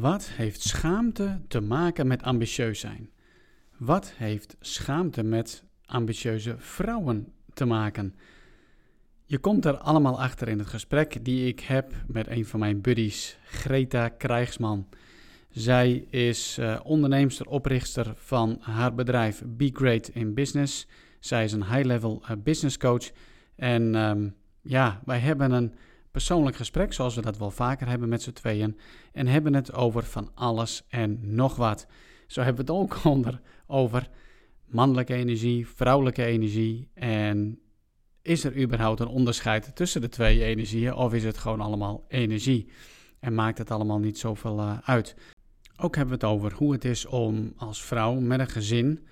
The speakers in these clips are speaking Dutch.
Wat heeft schaamte te maken met ambitieus zijn? Wat heeft schaamte met ambitieuze vrouwen te maken? Je komt er allemaal achter in het gesprek die ik heb met een van mijn buddies, Greta Krijgsman. Zij is uh, onderneemster, oprichter van haar bedrijf Be Great in Business. Zij is een high-level uh, business coach. En um, ja, wij hebben een persoonlijk gesprek, zoals we dat wel vaker hebben met z'n tweeën, en hebben het over van alles en nog wat. Zo hebben we het ook onder over mannelijke energie, vrouwelijke energie en is er überhaupt een onderscheid tussen de twee energieën of is het gewoon allemaal energie en maakt het allemaal niet zoveel uh, uit. Ook hebben we het over hoe het is om als vrouw met een gezin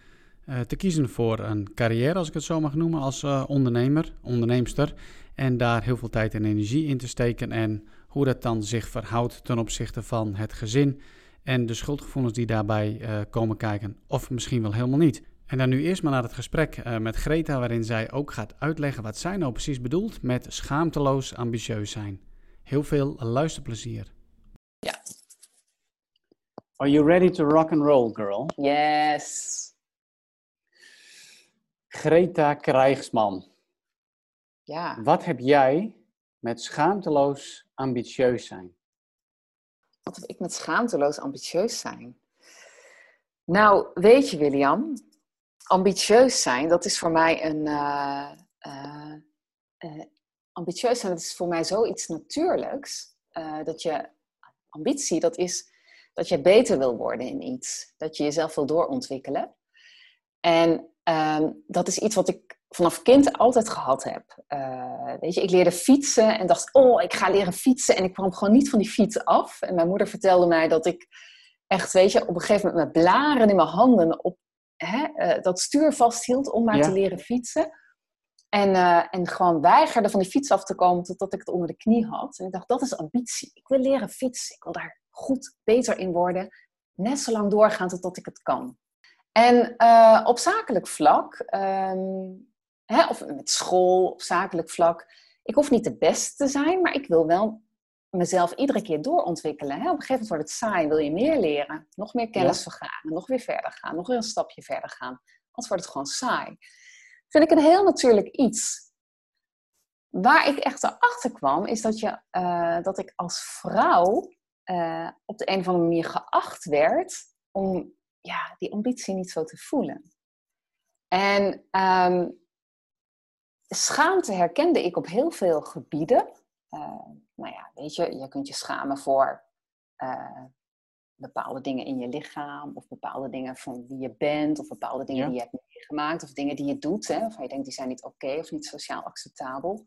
uh, te kiezen voor een carrière, als ik het zo mag noemen, als uh, ondernemer, onderneemster. En daar heel veel tijd en energie in te steken. En hoe dat dan zich verhoudt ten opzichte van het gezin. En de schuldgevoelens die daarbij uh, komen kijken. Of misschien wel helemaal niet. En dan nu eerst maar naar het gesprek uh, met Greta, waarin zij ook gaat uitleggen wat zij nou precies bedoelt met schaamteloos ambitieus zijn. Heel veel luisterplezier. Ja. Are you ready to rock and roll, girl? Yes. Greta Krijgsman. Ja. Wat heb jij met schaamteloos ambitieus zijn? Wat heb ik met schaamteloos ambitieus zijn? Nou, weet je, William, ambitieus zijn, dat is voor mij een. Uh, uh, uh, ambitieus zijn, dat is voor mij zoiets natuurlijks. dat je. Ambitie, dat is dat je beter wil worden in iets. Dat je jezelf wil doorontwikkelen. En um, dat is iets wat ik vanaf kind altijd gehad heb. Uh, weet je, ik leerde fietsen en dacht, oh, ik ga leren fietsen. En ik kwam gewoon niet van die fiets af. En mijn moeder vertelde mij dat ik echt, weet je, op een gegeven moment met blaren in mijn handen op hè, uh, dat stuur vasthield om maar ja. te leren fietsen. En, uh, en gewoon weigerde van die fiets af te komen totdat ik het onder de knie had. En ik dacht, dat is ambitie. Ik wil leren fietsen. Ik wil daar goed, beter in worden. Net zo lang doorgaan totdat ik het kan. En op zakelijk vlak, um, hè, of met school, op zakelijk vlak, ik hoef niet de beste te zijn, maar ik wil wel mezelf iedere keer doorontwikkelen. Hè. Op een gegeven moment wordt het saai, wil je meer leren, nog meer kennis ja. vergaren, nog weer verder gaan, nog weer een stapje verder gaan. Anders wordt het gewoon saai. Vind ik een heel natuurlijk iets. Waar ik echt erachter kwam, is dat, je, uh, dat ik als vrouw uh, op de een of andere manier geacht werd om ja, die ambitie niet zo te voelen. En um, schaamte herkende ik op heel veel gebieden. Uh, nou ja, weet je, je kunt je schamen voor uh, bepaalde dingen in je lichaam, of bepaalde dingen van wie je bent, of bepaalde dingen ja. die je hebt meegemaakt, of dingen die je doet, hè, waarvan je denkt die zijn niet oké okay, of niet sociaal acceptabel.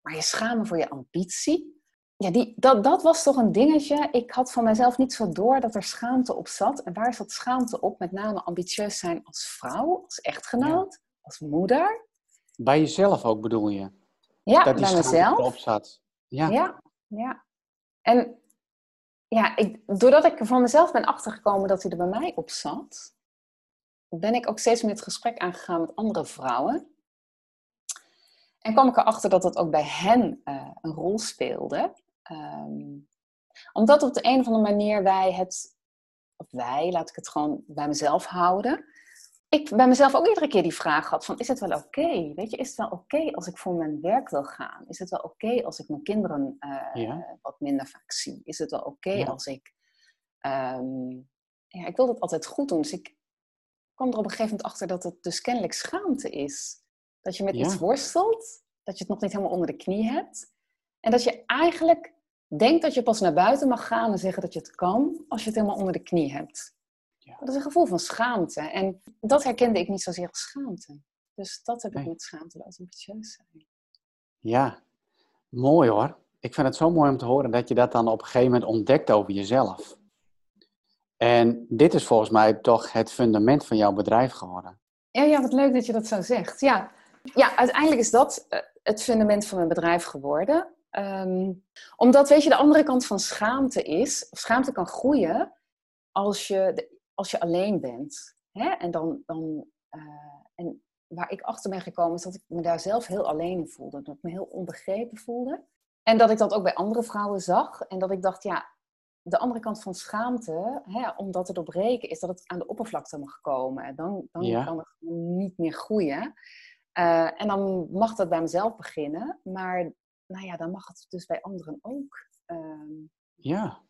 Maar je schamen voor je ambitie, ja, die, dat, dat was toch een dingetje. Ik had van mezelf niet zo door dat er schaamte op zat. En waar zat schaamte op? Met name ambitieus zijn als vrouw, als echtgenoot, ja. als moeder. Bij jezelf ook bedoel je? Ja, dat bij mezelf. Erop zat. Ja. ja, ja. En ja, ik, doordat ik van mezelf ben achtergekomen dat hij er bij mij op zat, ben ik ook steeds meer het gesprek aangegaan met andere vrouwen. En kwam ik erachter dat dat ook bij hen uh, een rol speelde. Um, omdat op de een of andere manier wij het, of wij, laat ik het gewoon bij mezelf houden. Ik bij mezelf ook iedere keer die vraag had van, is het wel oké? Okay? Weet je, is het wel oké okay als ik voor mijn werk wil gaan? Is het wel oké okay als ik mijn kinderen uh, ja. wat minder vaak zie? Is het wel oké ja. als ik... Um, ja, ik wil het altijd goed doen. Dus ik kwam er op een gegeven moment achter dat het dus kennelijk schaamte is. Dat je met ja. iets worstelt, dat je het nog niet helemaal onder de knie hebt. En dat je eigenlijk denkt dat je pas naar buiten mag gaan en zeggen dat je het kan, als je het helemaal onder de knie hebt. Ja. Dat is een gevoel van schaamte. En dat herkende ik niet zozeer als schaamte. Dus dat heb ik met schaamteloos ambitieus zijn. Ja, mooi hoor. Ik vind het zo mooi om te horen dat je dat dan op een gegeven moment ontdekt over jezelf. En dit is volgens mij toch het fundament van jouw bedrijf geworden. Ja, ja wat leuk dat je dat zo zegt. Ja, ja uiteindelijk is dat het fundament van mijn bedrijf geworden. Um, omdat, weet je, de andere kant van schaamte is, of schaamte kan groeien als je, als je alleen bent. Hè? En, dan, dan, uh, en waar ik achter ben gekomen is dat ik me daar zelf heel alleen in voelde. Dat ik me heel onbegrepen voelde. En dat ik dat ook bij andere vrouwen zag. En dat ik dacht, ja, de andere kant van schaamte, hè, omdat het doorbreken is dat het aan de oppervlakte mag komen. Dan, dan kan het niet meer groeien. Uh, en dan mag dat bij mezelf beginnen, maar nou ja, dan mag het dus bij anderen ook. Uh, ja.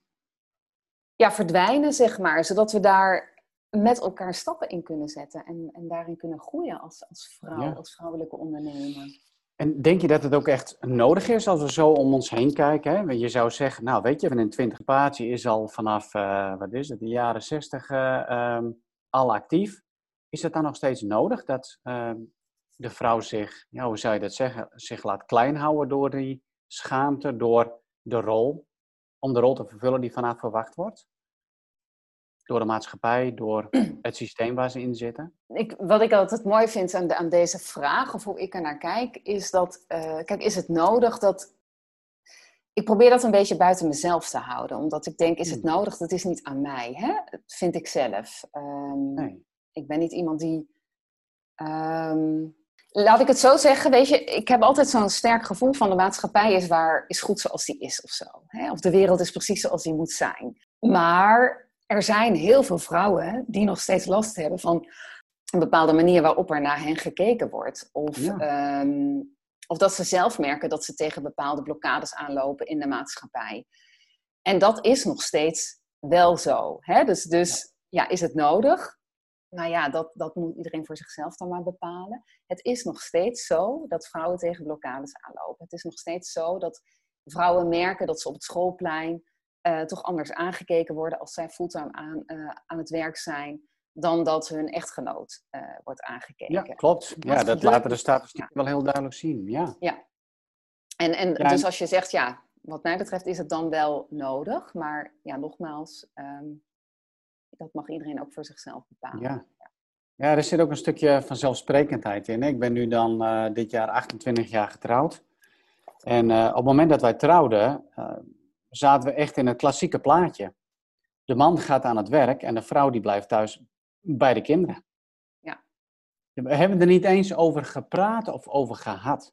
Ja, verdwijnen, zeg maar, zodat we daar met elkaar stappen in kunnen zetten en, en daarin kunnen groeien als, als vrouw, als vrouwelijke ondernemer. En denk je dat het ook echt nodig is als we zo om ons heen kijken? Hè? Je zou zeggen, nou weet je, een 20 paardje is al vanaf, uh, wat is het, de jaren 60 uh, um, al actief. Is het dan nog steeds nodig dat uh, de vrouw zich, ja, hoe zou je dat zeggen, zich laat klein houden door die schaamte, door de rol, om de rol te vervullen die vanaf verwacht wordt? Door de maatschappij, door het systeem waar ze in zitten? Ik, wat ik altijd mooi vind aan, de, aan deze vraag, of hoe ik er naar kijk, is dat, uh, kijk, is het nodig dat. Ik probeer dat een beetje buiten mezelf te houden, omdat ik denk, is het hmm. nodig? Dat is niet aan mij, hè? Dat vind ik zelf. Um, nee. Ik ben niet iemand die. Um, laat ik het zo zeggen, weet je, ik heb altijd zo'n sterk gevoel van de maatschappij is waar, is goed zoals die is of zo. Hè? Of de wereld is precies zoals die moet zijn. Maar er zijn heel veel vrouwen die nog steeds last hebben van een bepaalde manier waarop er naar hen gekeken wordt. Of, ehm, of dat ze zelf merken dat ze tegen bepaalde blokkades aanlopen in de maatschappij. En dat is nog steeds wel zo. Hè? Dus, dus ja. is het nodig? Nou ja, dat, dat moet iedereen voor zichzelf dan maar bepalen. Het is nog steeds zo dat vrouwen tegen blokkades aanlopen. Het is nog steeds zo dat vrouwen merken dat ze op het schoolplein uh, toch anders aangekeken worden als zij fulltime aan, uh, aan het werk zijn, dan dat hun echtgenoot uh, wordt aangekeken. Ja, klopt. Ja, dat laten de statistieken wel heel duidelijk zien. Ja. ja. En, en dus als je zegt, ja, wat mij betreft is het dan wel nodig, maar ja, nogmaals, um, dat mag iedereen ook voor zichzelf bepalen. Ja. Ja, er zit ook een stukje vanzelfsprekendheid in. Ik ben nu dan dit jaar 28 jaar getrouwd. En op het moment dat wij trouwden, zaten we echt in het klassieke plaatje. De man gaat aan het werk en de vrouw die blijft thuis bij de kinderen. Ja. We hebben er niet eens over gepraat of over gehad.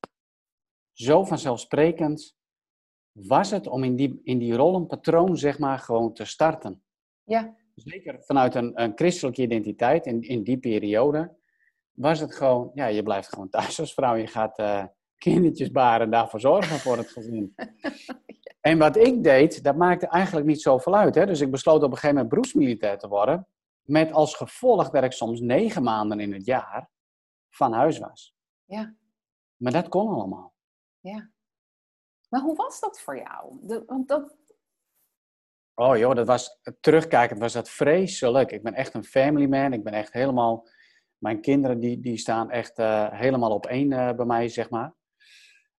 Zo vanzelfsprekend was het om in die, in die rol een patroon, zeg maar, gewoon te starten. Ja. Zeker vanuit een, een christelijke identiteit in, in die periode was het gewoon, ja, je blijft gewoon thuis als vrouw. Je gaat uh, kindertjes baren en daarvoor zorgen voor het gezin. En wat ik deed, dat maakte eigenlijk niet zoveel uit. Hè? Dus ik besloot op een gegeven moment beroepsmilitair te worden. Met als gevolg dat ik soms negen maanden in het jaar van huis was. Ja. Maar dat kon allemaal. Ja. Maar hoe was dat voor jou? De, want dat... Oh joh, dat was, terugkijkend was dat vreselijk. Ik ben echt een family man. Ik ben echt helemaal, mijn kinderen die, die staan echt uh, helemaal op één uh, bij mij, zeg maar.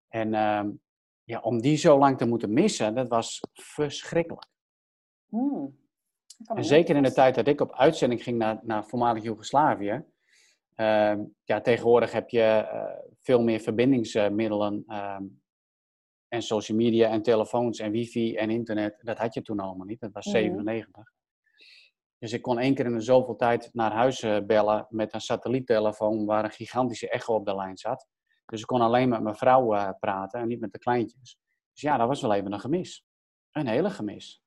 En uh, ja, om die zo lang te moeten missen, dat was verschrikkelijk. Hmm. En zeker in de tijd dat ik op uitzending ging naar, naar voormalig Joegoslavië. Uh, ja, tegenwoordig heb je uh, veel meer verbindingsmiddelen. Uh, en social media en telefoons en wifi en internet. Dat had je toen allemaal niet. Dat was 97. Hmm. Dus ik kon één keer in de zoveel tijd naar huis eh, bellen met een satelliettelefoon waar een gigantische echo op de lijn zat. Dus ik kon alleen met mijn vrouw uh, praten en niet met de kleintjes. Dus ja, dat was wel even een gemis. Een hele gemis.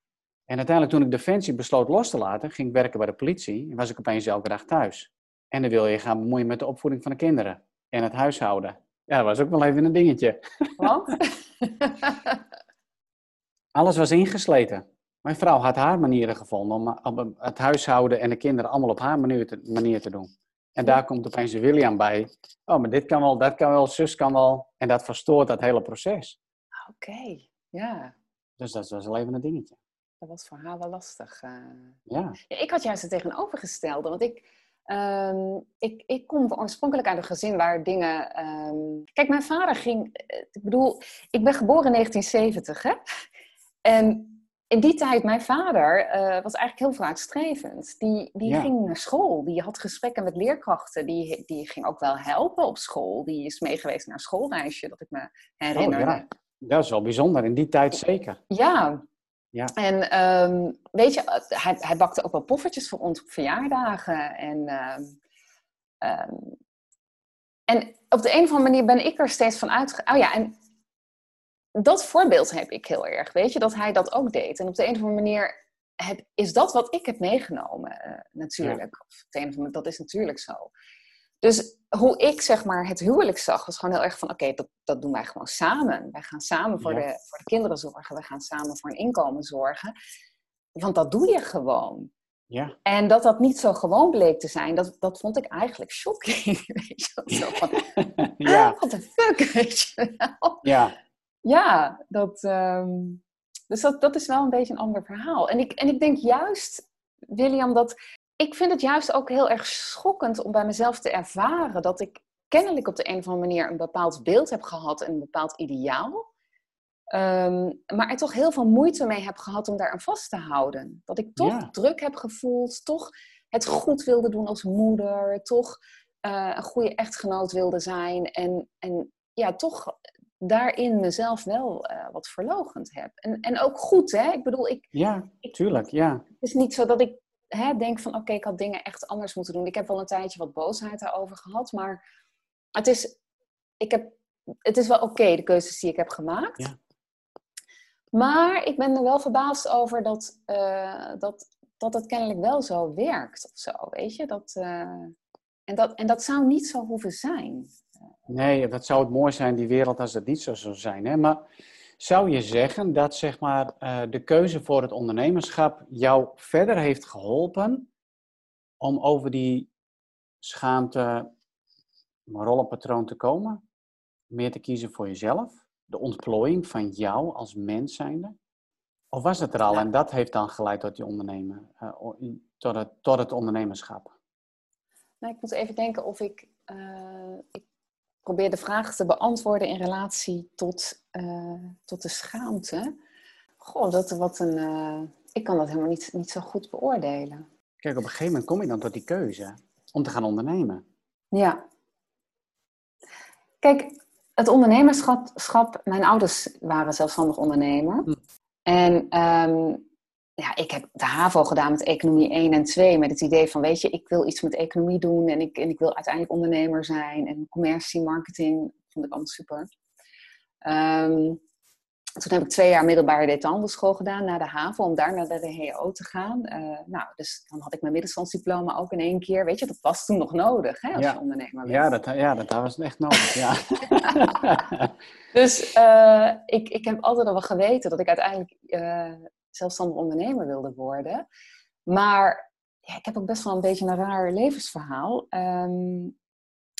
En uiteindelijk toen ik Defensie besloot los te laten, ging ik werken bij de politie, was ik opeens elke dag thuis. En dan wil je gaan bemoeien met de opvoeding van de kinderen en het huishouden. Ja, dat was ook wel even een dingetje. Wat? Alles was ingesleten. Mijn vrouw had haar manieren gevonden om het huishouden en de kinderen allemaal op haar manier te, manier te doen. En daar komt opeens William bij. Oh, maar dit kan wel, dat kan wel, zus kan wel. En dat verstoort dat hele proces. Oké, ja. Dus dat was wel even een dingetje. Dat was voor haar wel lastig. Uh... Ja. ja. Ik had juist het tegenovergestelde. Want ik, um, ik, ik kom oorspronkelijk uit een gezin waar dingen... Um... Kijk, mijn vader ging... Eh, ik bedoel, ik ben geboren in 1970, hè? En in die tijd, mijn vader uh, was eigenlijk heel vooruitstrevend. Die, die ging naar school, die had gesprekken met leerkrachten, die, die ging ook wel helpen op school. Die is meegeweest naar een schoolreisje, dat ik me herinner. Oh, ja. Dat is wel bijzonder, in die tijd zeker. Ja. ja. En um, weet je, hij, hij bakte ook wel poffertjes voor ons op verjaardagen. En, um, um, en op de een of andere manier ben ik er steeds van uitgegaan. Oh ja, en dat voorbeeld heb ik heel erg, weet je, dat hij dat ook deed. En op de een of andere manier heb, is dat wat ik heb meegenomen, uh, natuurlijk. Of dat is natuurlijk zo. Dus hoe ik zeg maar het huwelijk zag, was gewoon heel erg van: oké, dat, dat doen wij gewoon samen. Wij gaan samen voor, de, voor de kinderen zorgen. We gaan samen voor een inkomen zorgen. Want dat doe je gewoon. Ja. En dat dat niet zo gewoon bleek te zijn, dat, dat vond ik eigenlijk shocking. Weet je, zo van, ja. What the fuck, weet je wel? Ja. Ja, dat, um, dus dat, dat is wel een beetje een ander verhaal. En ik, en ik denk juist, William, dat ik vind het juist ook heel erg schokkend om bij mezelf te ervaren dat ik kennelijk op de een of andere manier een bepaald beeld heb gehad en een bepaald ideaal. Um, maar er toch heel veel moeite mee heb gehad om daar aan vast te houden. Dat ik toch druk heb gevoeld, toch het goed wilde doen als moeder, toch uh, een goede echtgenoot wilde zijn. En, en ja, toch daarin mezelf wel uh, wat verlogend heb. En, en ook goed, hè? Ik bedoel, ik... Ja, tuurlijk, ja. Het is niet zo dat ik hè, denk van, oké, ik had dingen echt anders moeten doen. Ik heb wel een tijdje wat boosheid daarover gehad, maar het is, ik heb, het is wel oké, de keuzes die ik heb gemaakt. Ja. Maar ik ben er wel verbaasd over dat, uh, dat, dat het kennelijk wel zo werkt of zo, weet je? Dat, uh, en, dat, en dat zou niet zo hoeven zijn. Nee, dat zou het mooi zijn, die wereld, als dat niet zo zou zijn. Hè? Maar zou je zeggen dat zeg maar, uh, de keuze voor het ondernemerschap jou verder heeft geholpen om over die schaamte rollenpatroon te komen? Meer te kiezen voor jezelf? De ontplooiing van jou als mens zijnde? Of was het er al en dat heeft dan geleid tot je ondernemen, uh, tot, het, tot het ondernemerschap? Nou, ik moet even denken of ik, uh, ik probeer de vraag te beantwoorden in relatie tot, uh, tot de schaamte. Goh, dat wat een. Uh, ik kan dat helemaal niet, niet zo goed beoordelen. Kijk, op een gegeven moment kom je dan tot die keuze om te gaan ondernemen. Ja. Kijk, het ondernemerschap. Mijn ouders waren zelfstandig ondernemer. Hm. En um, ja, ik heb de HAVO gedaan met economie 1 en 2. Met het idee van, weet je, ik wil iets met economie doen. En ik, en ik wil uiteindelijk ondernemer zijn. En commercie, marketing, vond ik allemaal super. Um, toen heb ik twee jaar middelbare detailhandelschool gedaan na de HAVO. Om daar naar de DHO te gaan. Uh, nou, dus dan had ik mijn middenstandsdiploma ook in één keer. Weet je, dat was toen nog nodig, hè, als ja. je ondernemer bent. Ja, dat, ja, dat was echt nodig, ja. dus uh, ik, ik heb altijd al wel geweten dat ik uiteindelijk... Uh, zelfstandig ondernemer wilde worden. Maar ja, ik heb ook best wel een beetje een raar levensverhaal. Um,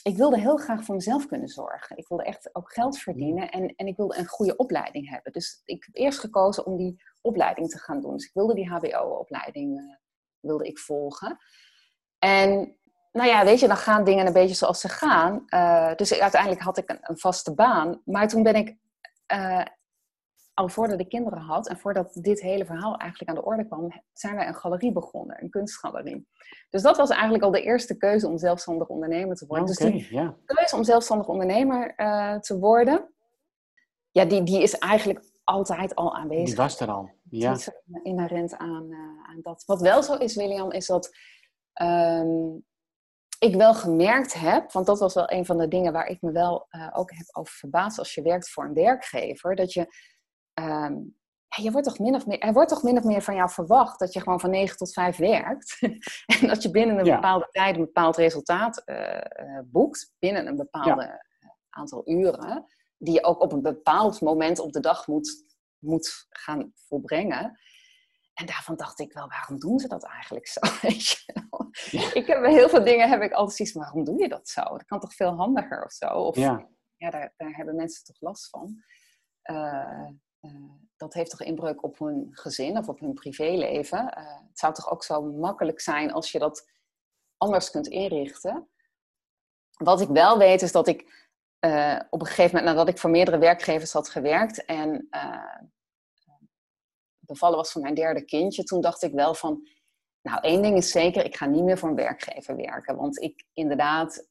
ik wilde heel graag voor mezelf kunnen zorgen. Ik wilde echt ook geld verdienen en, en ik wilde een goede opleiding hebben. Dus ik heb eerst gekozen om die opleiding te gaan doen. Dus ik wilde die HBO-opleiding uh, wilde ik volgen. En nou ja, weet je, dan gaan dingen een beetje zoals ze gaan. Uh, dus uiteindelijk had ik een, een, vaste baan. Maar toen ben ik uh, al voordat ik kinderen had en voordat dit hele verhaal eigenlijk aan de orde kwam, zijn wij een galerie begonnen, een kunstgalerie. Dus dat was eigenlijk al de eerste keuze om zelfstandig ondernemer te worden. Okay, dus die keuze om zelfstandig ondernemer uh, te worden, ja, die, die is eigenlijk altijd al aanwezig. Die was er al, ja. is inherent aan, uh, aan dat. Wat wel zo is, William, is dat um, ik wel gemerkt heb, want dat was wel een van de dingen waar ik me wel uh, ook heb over verbaasd als je werkt voor een werkgever, dat je um, ja, je wordt toch min of meer, er wordt toch min of meer van jou verwacht dat je gewoon van 9 tot 5 werkt. en dat je binnen een ja. bepaalde tijd een bepaald resultaat uh, boekt, binnen een bepaalde ja. aantal uren, die je ook op een bepaald moment op de dag moet, moet gaan volbrengen. En daarvan dacht ik wel, waarom doen ze dat eigenlijk zo? Ik heb heel veel dingen heb ik altijd zoiets waarom doe je dat zo? Dat kan toch veel handiger of zo? Of, ja, daar, daar hebben mensen toch last van. Uh, dat heeft toch inbreuk op hun gezin of op hun privéleven. Uh, het zou toch ook zo makkelijk zijn als je dat anders kunt inrichten. Wat ik wel weet is dat ik uh, op een gegeven moment, nadat ik voor meerdere werkgevers had gewerkt en bevallen was van mijn derde kindje, toen dacht ik wel van, nou één ding is zeker, ik ga niet meer voor een werkgever werken. Want ik inderdaad,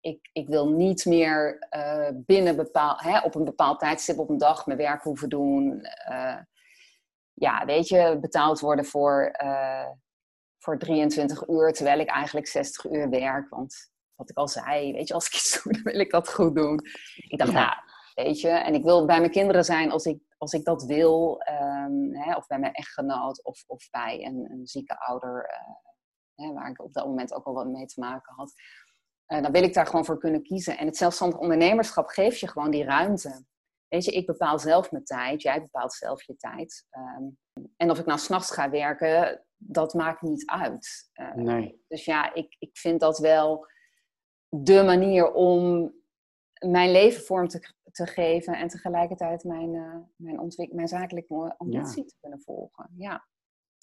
ik, ik wil niet meer uh, binnen bepaal, hè, op een bepaald tijdstip op een dag mijn werk hoeven doen. Uh, ja, weet je, betaald worden voor, uh, voor 23 uur, terwijl ik eigenlijk 60 uur werk. Want wat ik al zei, weet je, als ik iets doe, dan wil ik dat goed doen. Ik dacht, ja. nou, weet je, en ik wil bij mijn kinderen zijn als ik, als ik dat wil, ehm, hè, of bij mijn echtgenoot of, of bij een, een zieke ouder, eh, hè, waar ik op dat moment ook al wat mee te maken had, uh, dan wil ik daar gewoon voor kunnen kiezen. En het zelfstandig ondernemerschap geeft je gewoon die ruimte. Weet je, ik bepaal zelf mijn tijd, jij bepaalt zelf je tijd. Ehm, en of ik nou s'nachts ga werken, dat maakt niet uit. Uh, nee. Dus ja, ik, ik vind dat wel de manier om mijn leven vorm te, te geven en tegelijkertijd mijn, uh, mijn, ontwik mijn zakelijke ambitie te kunnen volgen. Ja.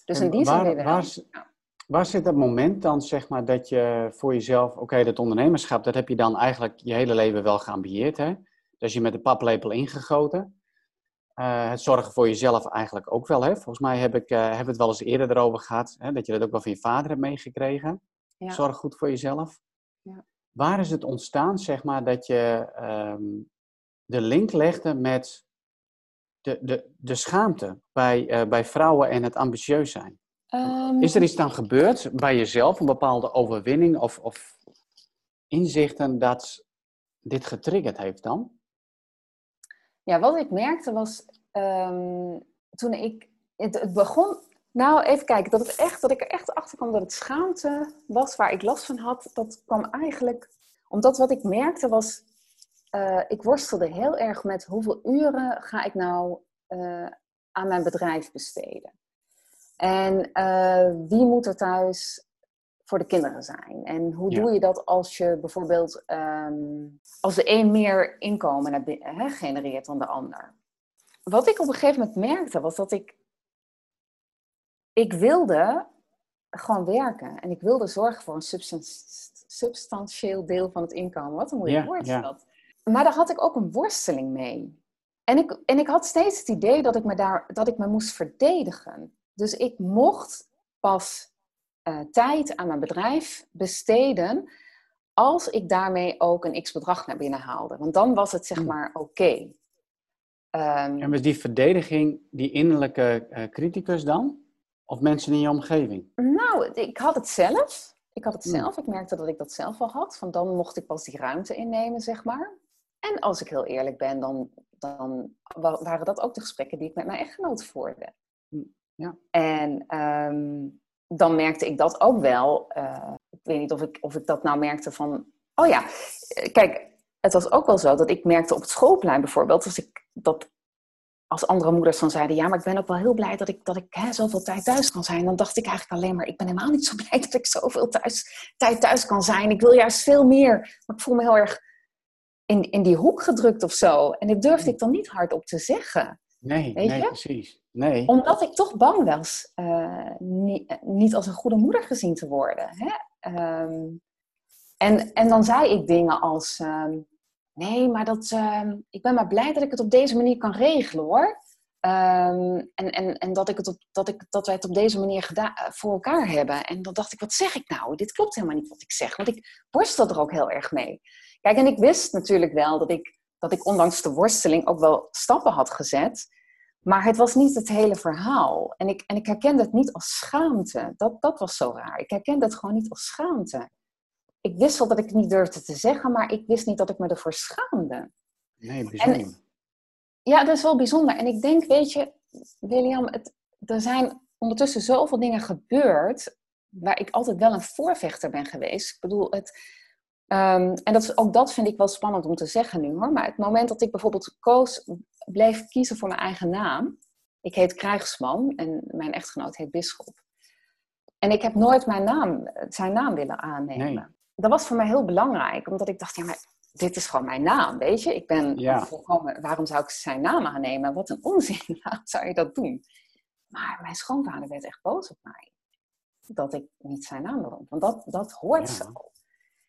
Dus in die zin waar, waar, waar zit dat moment dan, zeg maar, dat je voor jezelf, oké, dat ondernemerschap, dat heb je dan eigenlijk je hele leven wel geambieerd, hè? Dus je met de paplepel ingegoten. Uh, het zorgen voor jezelf eigenlijk ook wel, hè? Volgens mij heb ik, uh, hebben we het wel eens eerder erover gehad, hè? dat je dat ook wel van je vader hebt meegekregen. Ja. Zorg goed voor jezelf. Ja. Waar is het ontstaan, zeg maar, dat je um, de link legde met de, de, de schaamte bij, uh, bij vrouwen en het ambitieus zijn? Um, is er iets dan gebeurd bij jezelf, een bepaalde overwinning of, of inzichten dat dit getriggerd heeft dan? Ja, wat ik merkte was um, toen ik. Het, het, begon. Nou, even kijken. Dat, het echt, dat ik er echt achter kwam dat het schaamte was waar ik last van had. Dat kwam eigenlijk. Omdat wat ik merkte was. Uh, ik worstelde heel erg met hoeveel uren ga ik nou uh, aan mijn bedrijf besteden. En uh, wie moet er thuis voor de kinderen zijn? En hoe ja. doe je dat als je bijvoorbeeld um, als de een meer inkomen naar binnen, hè, genereert dan de ander? Wat ik op een gegeven moment merkte was dat ik ik wilde gewoon werken en ik wilde zorgen voor een substantieel deel van het inkomen. Wat een moeilijk ja, woord is ja. dat. Maar daar had ik ook een worsteling mee. En ik, en ik had steeds het idee dat ik me, daar, dat ik me moest verdedigen. Dus ik mocht pas uh, tijd aan mijn bedrijf besteden als ik daarmee ook een x-bedrag naar binnen haalde. Want dan was het zeg maar oké. Okay. Um, en was die verdediging die innerlijke uh, criticus dan? Of mensen in je omgeving? Nou, ik had het zelf. Ik had het zelf. Ik merkte dat ik dat zelf al had. Van dan mocht ik pas die ruimte innemen, zeg maar. En als ik heel eerlijk ben, dan, dan waren dat ook de gesprekken die ik met mijn echtgenoot voerde. Ja. En um, dan merkte ik dat ook wel. Uh, ik weet niet of ik, of ik dat nou merkte van. Oh ja, kijk, het was ook wel zo dat ik merkte op het schoolplein bijvoorbeeld. Als, ik, dat, als andere moeders dan zeiden: Ja, maar ik ben ook wel heel blij dat ik, dat ik hè, zoveel tijd thuis kan zijn. Dan dacht ik eigenlijk alleen maar: Ik ben helemaal niet zo blij dat ik zoveel thuis, tijd thuis kan zijn. Ik wil juist veel meer. Maar ik voel me heel erg in, in die hoek gedrukt of zo. En dat durfde ik dan niet hardop te zeggen. Nee, Weet nee, je? precies. Nee. Omdat ik toch bang was uh, niet, niet, als een goede moeder gezien te worden. Hè? Um, en, en dan zei ik dingen als: um, Nee, maar dat, um, ik ben maar blij dat ik het op deze manier kan regelen hoor. en en, en dat, ik het op, dat, ik, dat wij het op deze manier gedaan, voor elkaar hebben. En dan dacht ik: Wat zeg ik nou? Dit klopt helemaal niet wat ik zeg. Want ik worstel er ook heel erg mee. Kijk, en ik wist natuurlijk wel dat ik, dat ik ondanks de worsteling ook wel stappen had gezet. Maar het was niet het hele verhaal. En ik, en ik herkende het niet als schaamte. Dat, dat was zo raar. Ik herkende het gewoon niet als schaamte. Ik wist wel dat ik het niet durfde te zeggen, maar ik wist niet dat ik me ervoor schaamde. Nee, bijzonder. En, ja, dat is wel bijzonder. En ik denk, weet je, William, het, er zijn ondertussen zoveel dingen gebeurd waar ik altijd wel een voorvechter ben geweest. Ik bedoel, het, um, en dat, ook dat vind ik wel spannend om te zeggen nu hoor. Maar het moment dat ik bijvoorbeeld koos bleef kiezen voor mijn eigen naam. Ik heet Krijgsman en mijn echtgenoot heet Bisschop. En ik heb nooit mijn naam, zijn naam willen aannemen. Nee. Dat was voor mij heel belangrijk, omdat ik dacht, ja, maar dit is gewoon mijn naam, weet je? Ik ben ja. volkomen, waarom zou ik zijn naam aannemen? Wat een onzin, waarom zou je dat doen? Maar mijn schoonvader werd echt boos op mij. Dat ik niet zijn naam wilde, want dat, dat hoort ja. zo.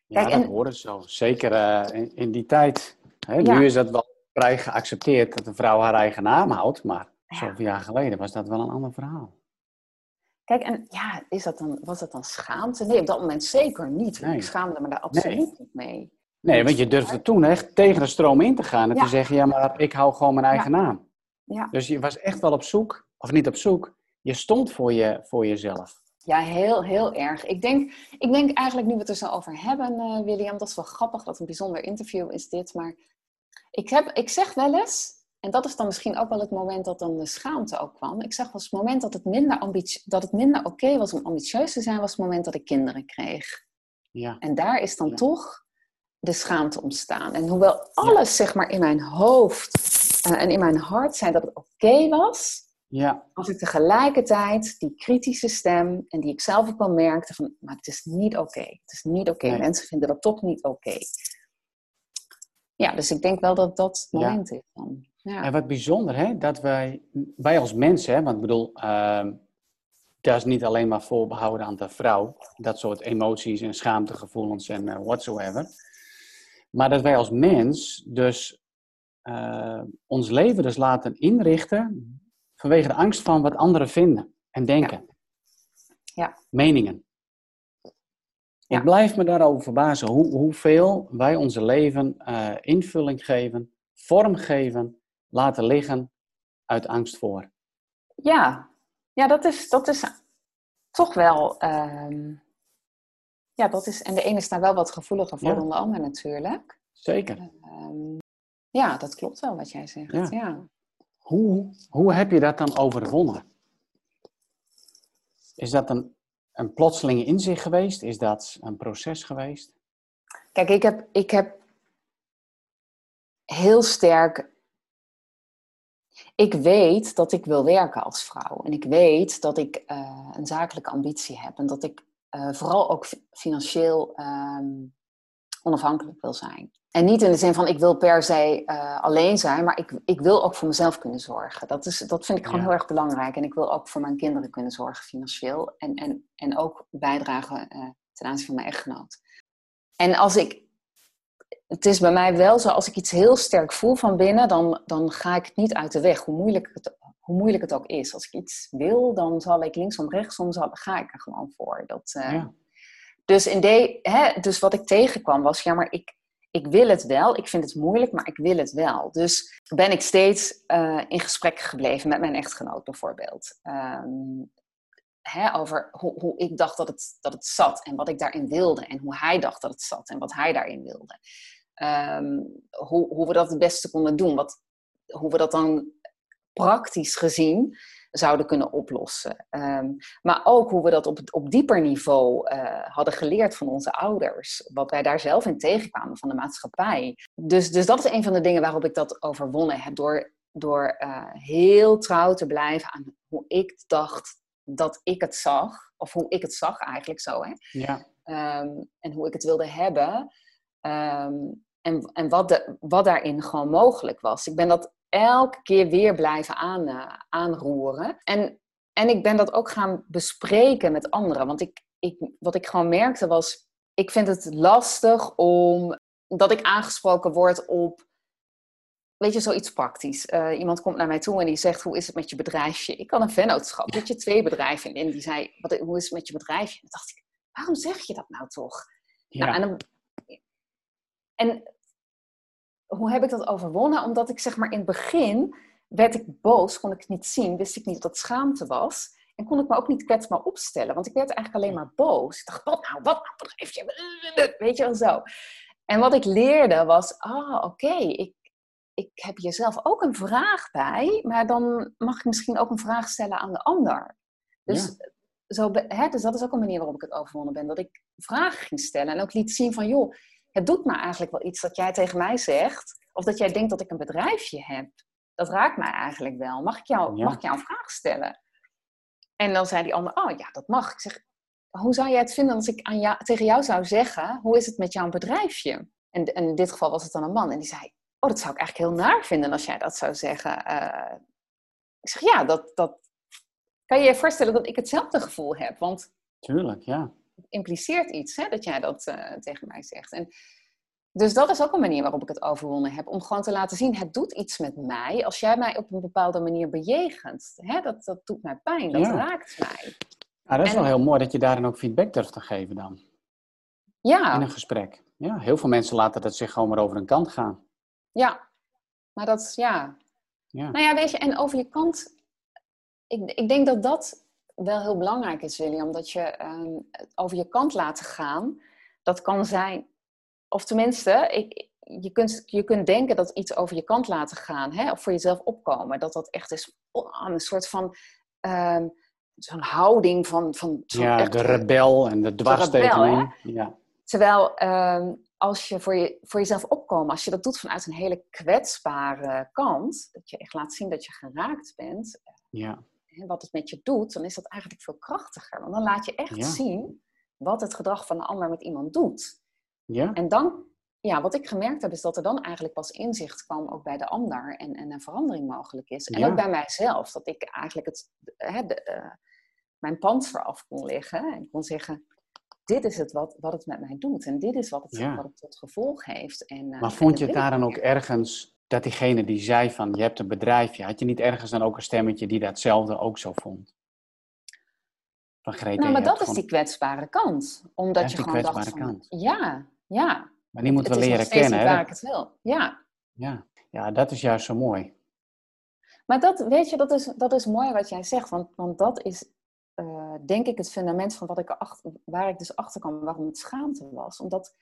Kijk, ja, dat en, hoort zo. Zeker uh, in, in, die tijd. Hè? Nu is dat wel vrij geaccepteerd dat een vrouw haar eigen naam houdt. Maar ja. zoveel jaar geleden was dat wel een ander verhaal. Kijk, en ja, is dat dan, was dat dan schaamte? Nee, op dat moment zeker niet. Nee. Ik schaamde me daar absoluut nee. niet mee. Nee, want je durfde toen echt tegen de stroom in te gaan en te zeggen, ja, maar ik hou gewoon mijn eigen naam. Ja. Dus je was echt wel op zoek, of niet op zoek, je stond voor, je, voor jezelf. Ja, heel, heel erg. Ik denk, ik denk eigenlijk, nu we het er zo over hebben, uh, William, dat is wel grappig, dat een bijzonder interview is dit, maar ik, heb, ik zeg wel eens, en dat is dan misschien ook wel het moment dat dan de schaamte ook kwam. Ik zag was het moment dat het minder, ambitie, dat het minder oké was om ambitieus te zijn, was het moment dat ik kinderen kreeg. Ja. En daar is dan toch de schaamte ontstaan. En hoewel alles zeg maar in mijn hoofd eh, en in mijn hart zei dat het oké was, Ja. was ik tegelijkertijd die kritische stem en die ik zelf ook wel merkte van, maar het is niet oké. Het is niet oké. Nee. Mensen vinden dat toch niet oké. Ja, dus ik denk wel dat dat het Ja. moment is dan. Ja. En wat bijzonder, hè, dat wij, wij als mensen, hè, want ik bedoel, ehm, dat is niet alleen maar voorbehouden aan de vrouw, dat soort emoties en schaamtegevoelens en eh, whatsoever. Maar dat wij als mens dus eh, ons leven dus laten inrichten vanwege de angst van wat anderen vinden en denken. Ja. Meningen. Ja. Ik blijf me daarover verbazen hoe, hoeveel wij onze leven eh, invulling geven, vorm geven, laten liggen uit angst voor. Ja, ja dat, is, dat is toch wel. ehm, ja, dat is. En de ene is daar wel wat gevoeliger voor Ja. dan de ander natuurlijk. Zeker. Ehm, ja, dat klopt wel wat jij zegt. Ja. Ja. Hoe, hoe heb je dat dan overwonnen? Is dat een, een plotselinge inzicht geweest? Is dat een proces geweest? Kijk, ik heb, ik heb heel sterk. Ik weet dat ik wil werken als vrouw. En ik weet dat ik eh, een zakelijke ambitie heb. En dat ik eh, vooral ook fi- financieel ehm, onafhankelijk wil zijn. En niet in de zin van ik wil per se eh, alleen zijn, maar ik, ik wil ook voor mezelf kunnen zorgen. Dat, is, dat vind ik gewoon Ja. heel erg belangrijk. En ik wil ook voor mijn kinderen kunnen zorgen financieel. En, en, en ook bijdragen eh, ten aanzien van mijn echtgenoot. En als ik het is bij mij wel zo, als ik iets heel sterk voel van binnen, dan, dan ga ik het niet uit de weg, hoe moeilijk, het, hoe moeilijk het ook is. Als ik iets wil, dan zal ik linksom, rechtsom, zal, ga ik er gewoon voor. Dat, eh, Ja. Dus, in de, hè, dus wat ik tegenkwam was, ja, maar ik, ik wil het wel. Ik vind het moeilijk, maar ik wil het wel. Dus ben ik steeds eh, in gesprek gebleven met mijn echtgenoot bijvoorbeeld. Ehm, hè, over hoe, hoe ik dacht dat het, dat het zat en wat ik daarin wilde. En hoe hij dacht dat het zat en wat hij daarin wilde. Ehm, hoe, hoe we dat het beste konden doen. Wat, hoe we dat dan praktisch gezien zouden kunnen oplossen. Ehm, maar ook hoe we dat op, op dieper niveau eh, hadden geleerd van onze ouders. Wat wij daar zelf in tegenkwamen van de maatschappij. Dus, dus dat is een van de dingen waarop ik dat overwonnen heb. Door, door eh, heel trouw te blijven aan hoe ik dacht dat ik het zag. Of hoe ik het zag eigenlijk zo. Hè? Ja. Ehm, en hoe ik het wilde hebben. Ehm, en en wat, de, wat daarin gewoon mogelijk was. Ik ben dat elke keer weer blijven aan, eh, aanroeren. En, en ik ben dat ook gaan bespreken met anderen. Want ik, ik, wat ik gewoon merkte was, ik vind het lastig om dat ik aangesproken word op, weet je, zoiets praktisch. Eh, iemand komt naar mij toe en die zegt, hoe is het met je bedrijfje? Ik had een vennootschap, weet je, twee bedrijven. En die zei, wat, hoe is het met je bedrijfje? En toen dacht ik, waarom zeg je dat nou toch? Ja. Nou, en, dan- en hoe heb ik dat overwonnen? Omdat ik zeg maar in het begin werd ik boos, kon ik het niet zien, wist ik niet dat het schaamte was. En kon ik me ook niet kwetsbaar opstellen, want ik werd eigenlijk alleen maar boos. Ik dacht, wat nou, wat nou, bedrijfje, weet je wel zo. En wat ik leerde was, ah, oké, ik, ik heb hier zelf ook een vraag bij, maar dan mag ik misschien ook een vraag stellen aan de ander. Dus, zo, hè, dus dat is ook een manier waarop ik het overwonnen ben, dat ik vragen ging stellen en ook liet zien van, joh, het doet me eigenlijk wel iets dat jij tegen mij zegt, of dat jij denkt dat ik een bedrijfje heb. Dat raakt mij eigenlijk wel. Mag ik jou, Ja. mag ik jou een vraag stellen? En dan zei die ander, oh ja, dat mag. Ik zeg, hoe zou jij het vinden als ik aan jou, tegen jou zou zeggen, hoe is het met jouw bedrijfje? En, en in dit geval was het dan een man. En die zei, oh, dat zou ik eigenlijk heel naar vinden als jij dat zou zeggen. Eh, ik zeg, ja, dat, dat kan je je voorstellen dat ik hetzelfde gevoel heb. Want Tuurlijk, ja. Impliceert iets hè, dat jij dat eh, tegen mij zegt. En, dus dat is ook een manier waarop ik het overwonnen heb. Om gewoon te laten zien, het doet iets met mij als jij mij op een bepaalde manier bejegent. Hè, dat, dat doet mij pijn, dat Ja. raakt mij. Ah, dat is En- wel heel mooi dat je daarin ook feedback durft te geven dan. In Ja, een gesprek. Ja, heel veel mensen laten dat zich gewoon maar over een kant gaan. ja. Maar dat, is- ja. Ja. Nou ja, weet je, en over je kant... Ik, ik denk dat dat wel heel belangrijk is, William. Dat je ehm, over je kant laten gaan. Dat kan zijn... Of tenminste, ik, je kunt, je kunt denken dat iets over je kant laten gaan, hè, of voor jezelf opkomen, dat dat echt is oh, een soort van um, zo'n houding van. van ja, de rebel en de dwarsstekening. Ja. Terwijl ehm, als je voor, je voor jezelf opkomen, als je dat doet vanuit een hele kwetsbare kant, dat je echt laat zien dat je geraakt bent, ja. Wat het met je doet, dan is dat eigenlijk veel krachtiger. Want dan laat je echt zien wat het gedrag van de ander met iemand doet. Ja. En dan, ja, wat ik gemerkt heb, is dat er dan eigenlijk pas inzicht kwam ook bij de ander en, en een verandering mogelijk is. En ook bij mijzelf, dat ik eigenlijk het, hè, de, uh, mijn panzer af kon leggen en kon zeggen, dit is het wat, wat het met mij doet en dit is wat het, wat het tot gevolg heeft. En, uh, maar vond je het daar dan ook ergens dat diegene die zei van je hebt een bedrijfje, had je niet ergens dan ook een stemmetje die datzelfde ook zo vond? Van Greta, nou, maar dat is die kwetsbare kant. Omdat je gewoon dacht van, kant. ja, ja. Maar die moeten we leren kennen. waar ik het wil. Ja. ja. Ja, dat is juist zo mooi. Maar dat, weet je, dat is, dat is mooi wat jij zegt. Want, want dat is, uh, denk ik, het fundament van wat ik waar ik dus achter kwam waarom het schaamte was. Omdat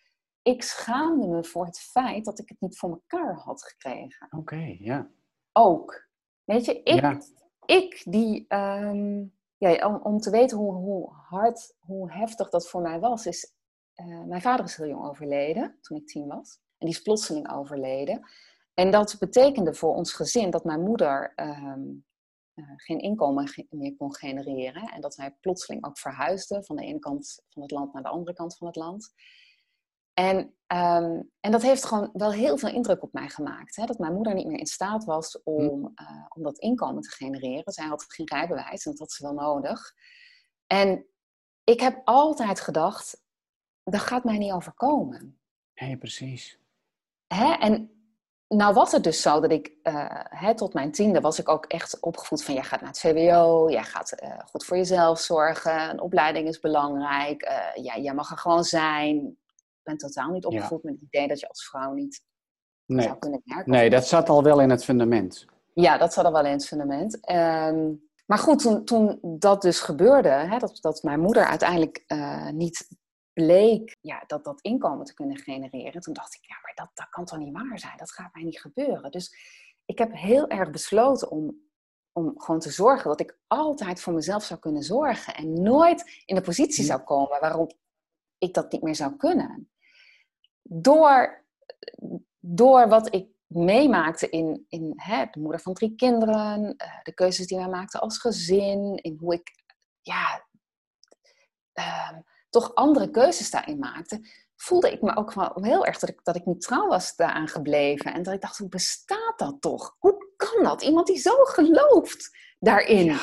ik schaamde me voor het feit dat ik het niet voor elkaar had gekregen. Oké, ja. Ook. Weet je, ik, ik die... Um, ja, om, om te weten hoe, hoe hard, hoe heftig dat voor mij was, is uh, mijn vader is heel jong overleden, toen ik tien was. En die is plotseling overleden. En dat betekende voor ons gezin dat mijn moeder uh, uh, geen inkomen meer kon genereren. En dat wij plotseling ook verhuisden van de ene kant van het land naar de andere kant van het land. En, um, en dat heeft gewoon wel heel veel indruk op mij gemaakt. Hè? Dat mijn moeder niet meer in staat was om, uh, om dat inkomen te genereren. Zij had geen rijbewijs en dat had ze wel nodig. En ik heb altijd gedacht, dat gaat mij niet overkomen. Nee, precies. Hè? En nou was het dus zo dat ik uh, hè, tot mijn tiende was ik ook echt opgevoed van... jij gaat naar het VWO, jij gaat uh, goed voor jezelf zorgen, een opleiding is belangrijk. Uh, ja, jij mag er gewoon zijn. Ik ben totaal niet opgevoed met het idee dat je als vrouw niet nee. zou kunnen werken. Nee, dat zat al wel in het fundament. Ja, dat zat al wel in het fundament. Um, maar goed, toen, toen dat dus gebeurde, hè, dat, dat mijn moeder uiteindelijk niet bleek ja, dat, dat inkomen te kunnen genereren, toen dacht ik, ja, maar dat, dat kan toch niet waar zijn? Dat gaat mij niet gebeuren. Dus ik heb heel erg besloten om, om gewoon te zorgen dat ik altijd voor mezelf zou kunnen zorgen en nooit in de positie zou komen waarop ik dat niet meer zou kunnen. Door, door wat ik meemaakte in, in hè, de moeder van drie kinderen, eh, de keuzes die wij maakten als gezin, in hoe ik ja, uh, toch andere keuzes daarin maakte, voelde ik me ook wel heel erg dat ik, dat ik niet trouw was daaraan gebleven. En dat ik dacht, hoe bestaat dat toch? Hoe kan dat? Iemand die zo gelooft daarin.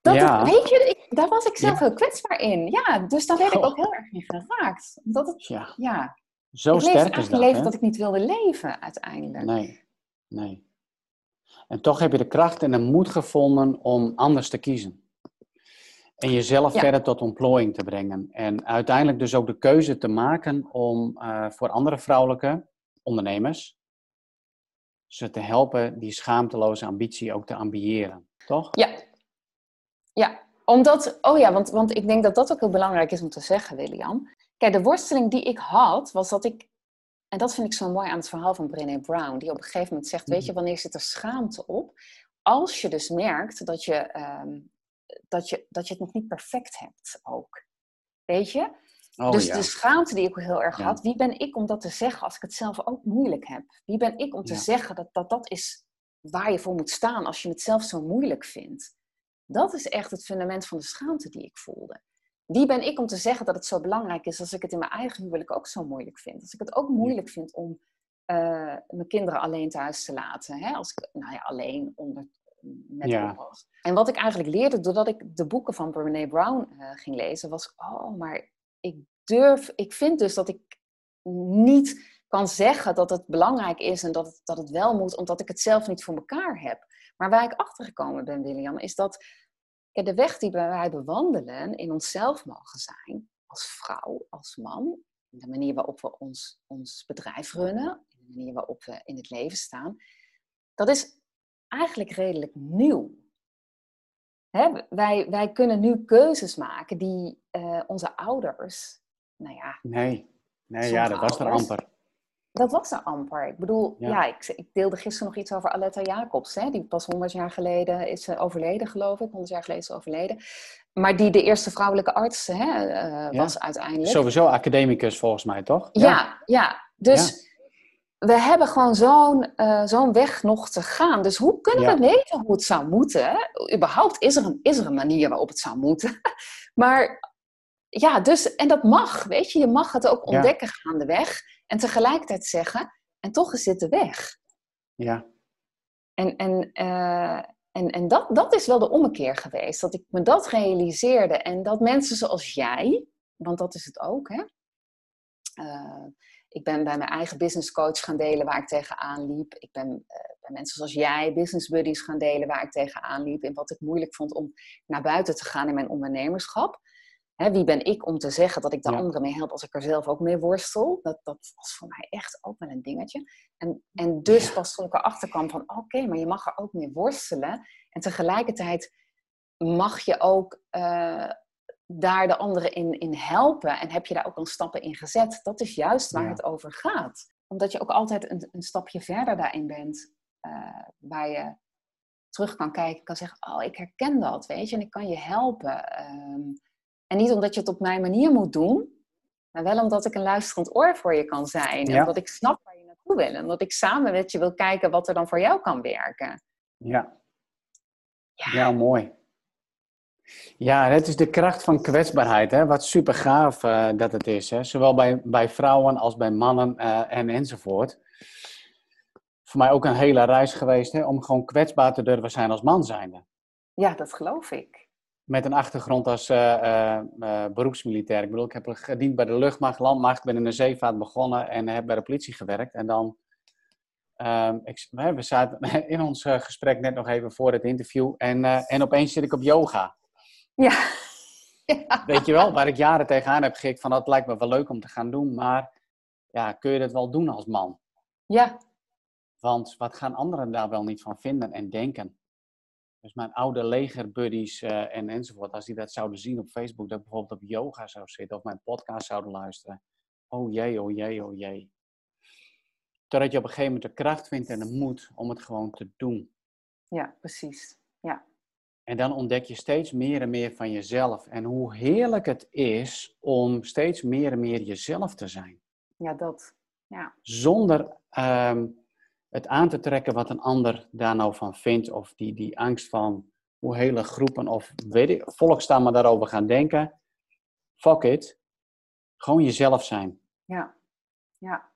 Dat ja. weet je, ik, daar was ik zelf heel kwetsbaar in. Ja, dus daar werd ik ook heel erg in geraakt. Dat het, ja. Zo ik sterk is dat, leven dat ik niet wilde leven uiteindelijk. Nee, nee. En toch heb je de kracht en de moed gevonden om anders te kiezen. En jezelf verder tot ontplooiing te brengen. En uiteindelijk dus ook de keuze te maken om uh, voor andere vrouwelijke ondernemers ze te helpen die schaamteloze ambitie ook te ambiëren. Toch? Ja. Ja, omdat, oh ja, want, want ik denk dat dat ook heel belangrijk is om te zeggen, William. Kijk, de worsteling die ik had, was dat ik, en dat vind ik zo mooi aan het verhaal van Brené Brown, die op een gegeven moment zegt, weet je, mhm. wanneer zit er schaamte op? Als je dus merkt dat je um, dat je, dat je het nog niet perfect hebt ook. Weet je? Oh, dus de schaamte die ik heel erg had, wie ben ik om dat te zeggen als ik het zelf ook moeilijk heb? Wie ben ik om te zeggen dat, dat dat is waar je voor moet staan als je het zelf zo moeilijk vindt? Dat is echt het fundament van de schaamte die ik voelde. Wie ben ik om te zeggen dat het zo belangrijk is als ik het in mijn eigen huwelijk ook zo moeilijk vind? Als ik het ook moeilijk vind om uh, mijn kinderen alleen thuis te laten. Hè? Als ik, nou ja, alleen onder met ja. was. En wat ik eigenlijk leerde doordat ik de boeken van Brené Brown uh, ging lezen, was: oh, maar ik durf, ik vind dus dat ik niet kan zeggen dat het belangrijk is en dat het, dat het wel moet, omdat ik het zelf niet voor elkaar heb. Maar waar ik achter gekomen ben, William, is dat de weg die wij bewandelen in onszelf mogen zijn, als vrouw, als man, de manier waarop we ons, ons bedrijf runnen, de manier waarop we in het leven staan, dat is eigenlijk redelijk nieuw. Hè? Wij, wij kunnen nu keuzes maken die uh, onze ouders, nou ja. Nee, nee ja, dat was er amper. Dat was er amper. Ik bedoel, ja, ik, ik, deelde gisteren nog iets over Aletta Jacobs. Hè? Die pas 100 jaar geleden is overleden, geloof ik. 100 jaar geleden is overleden. Maar die de eerste vrouwelijke arts hè, uh, was uiteindelijk. Sowieso academicus volgens mij, toch? Ja, ja. ja. Dus we hebben gewoon zo'n uh, zo'n weg nog te gaan. Dus hoe kunnen we weten hoe het zou moeten? Überhaupt is er een, is er een manier waarop het zou moeten. maar ja, dus, en dat mag, weet je. Je mag het ook ontdekken gaandeweg. En tegelijkertijd zeggen, en toch is dit de weg. Ja. En, en, uh, en, en dat, dat is wel de ommekeer geweest. Dat ik me dat realiseerde. En dat mensen zoals jij, want dat is het ook, hè. Uh, ik ben bij mijn eigen business coach gaan delen waar ik tegenaan liep. Ik ben uh, bij mensen zoals jij, business buddies gaan delen waar ik tegenaan liep. En wat ik moeilijk vond om naar buiten te gaan in mijn ondernemerschap. Hè, wie ben ik om te zeggen dat ik de anderen mee help als ik er zelf ook mee worstel? Dat, dat was voor mij echt ook wel een dingetje. En, en dus pas toen ik erachter kwam van oké, maar je mag er ook mee worstelen. En tegelijkertijd mag je ook uh, daar de anderen in, in helpen. En heb je daar ook al stappen in gezet. Dat is juist waar het over gaat. Omdat je ook altijd een, een stapje verder daarin bent. Uh, waar je terug kan kijken, kan zeggen, oh, ik herken dat, weet je. En ik kan je helpen. Um, en niet omdat je het op mijn manier moet doen, maar wel omdat ik een luisterend oor voor je kan zijn. En dat ik snap waar je naartoe wil. En dat ik samen met je wil kijken wat er dan voor jou kan werken. Ja. Ja, ja mooi. Ja, het is de kracht van kwetsbaarheid, hè? wat super gaaf uh, dat het is. Hè? Zowel bij, bij vrouwen als bij mannen uh, en enzovoort. Voor mij ook een hele reis geweest hè? om gewoon kwetsbaar te durven zijn als man zijnde. Ja, dat geloof ik met een achtergrond als uh, beroepsmilitair. Ik bedoel, ik heb gediend bij de luchtmacht, landmacht, ben in de zeevaart begonnen en heb bij de politie gewerkt. En dan, ehm, ik, we zaten in ons gesprek net nog even voor het interview en, en opeens zit ik op yoga. Ja. ja. Weet je wel, waar ik jaren tegenaan heb gekikt van dat lijkt me wel leuk om te gaan doen, maar ja, kun je dat wel doen als man? Ja. Want wat gaan anderen daar wel niet van vinden en denken? Dus mijn oude legerbuddies uh, en enzovoort, als die dat zouden zien op Facebook, dat ik bijvoorbeeld op yoga zou zitten of mijn podcast zouden luisteren. Oh jee, oh jee, oh jee. Totdat je op een gegeven moment de kracht vindt en de moed om het gewoon te doen. Ja, precies. Ja. En dan ontdek je steeds meer en meer van jezelf. En hoe heerlijk het is om steeds meer en meer jezelf te zijn. Ja, dat. Ja. Zonder um, het aan te trekken wat een ander daar nou van vindt. Of die, die angst van hoe hele groepen of weet ik, volkstammen daarover gaan denken. Fuck it. Gewoon jezelf zijn. Ja, ja.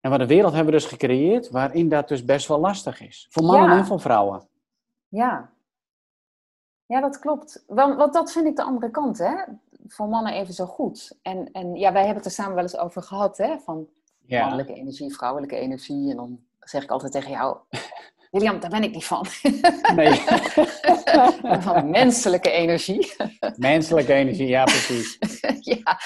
En wat de wereld hebben we dus gecreëerd waarin dat dus best wel lastig is. Voor mannen en voor vrouwen. Ja. Ja, dat klopt. Want, want dat vind ik de andere kant, hè. Voor mannen even zo goed. En, en ja, wij hebben het er samen wel eens over gehad, hè. Van mannelijke energie, vrouwelijke energie. En dan zeg ik altijd tegen jou, William, daar ben ik niet van. Nee. van menselijke energie. Menselijke energie, ja, precies. ja,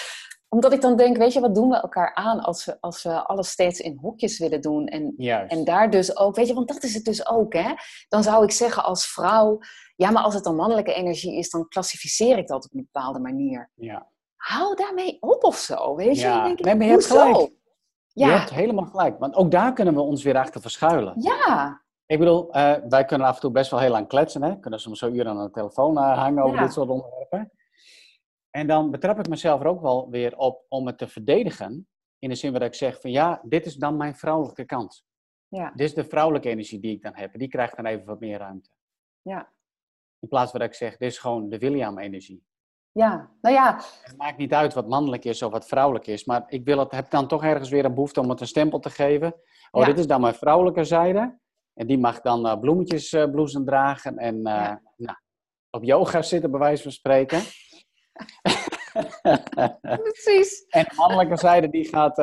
omdat ik dan denk, weet je, wat doen we elkaar aan als we, als we alles steeds in hokjes willen doen? En, en daar dus ook, weet je, want dat is het dus ook, hè. Dan zou ik zeggen als vrouw, ja, maar als het dan mannelijke energie is, dan klassificeer ik dat op een bepaalde manier. Ja. Hou daarmee op of zo, weet je? Ja. Denk ik, nee, maar je hebt gelijk. Ja. Je hebt helemaal gelijk, want ook daar kunnen we ons weer achter verschuilen. Ja. Ik bedoel, uh, wij kunnen af en toe best wel heel lang kletsen, hè? kunnen soms zo uren aan de telefoon uh, hangen over dit soort onderwerpen. En dan betrap ik mezelf er ook wel weer op om het te verdedigen, in de zin waar ik zeg van ja, dit is dan mijn vrouwelijke kant. Ja. Dit is de vrouwelijke energie die ik dan heb, die krijgt dan even wat meer ruimte. Ja. In plaats van dat ik zeg, dit is gewoon de William-energie. Ja, nou ja. Het maakt niet uit wat mannelijk is of wat vrouwelijk is, maar ik wil het, heb dan toch ergens weer een behoefte om het een stempel te geven. Oh, dit is dan mijn vrouwelijke zijde. En die mag dan uh, bloemetjesbloesem uh, dragen en uh, ja. nou, op yoga zitten, bij wijze van spreken. Precies. en de mannelijke zijde die gaat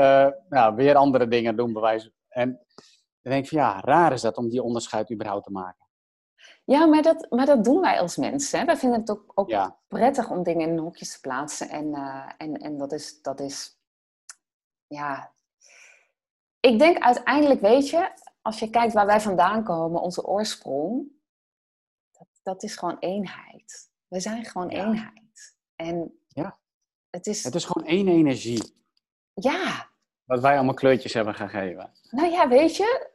nou, weer andere dingen doen, bij wijze En dan denk ik van ja, raar is dat om die onderscheid überhaupt te maken. Ja, maar dat, maar dat doen wij als mensen. Hè? Wij vinden het ook, ook prettig om dingen in hokjes te plaatsen. En, uh, en, en dat, is, dat is, ja. Ik denk uiteindelijk, weet je, als je kijkt waar wij vandaan komen, onze oorsprong, dat, dat is gewoon eenheid. We zijn gewoon eenheid. En ja. het is. Het is gewoon één energie. Ja. Wat wij allemaal kleurtjes hebben gegeven. Nou ja, weet je,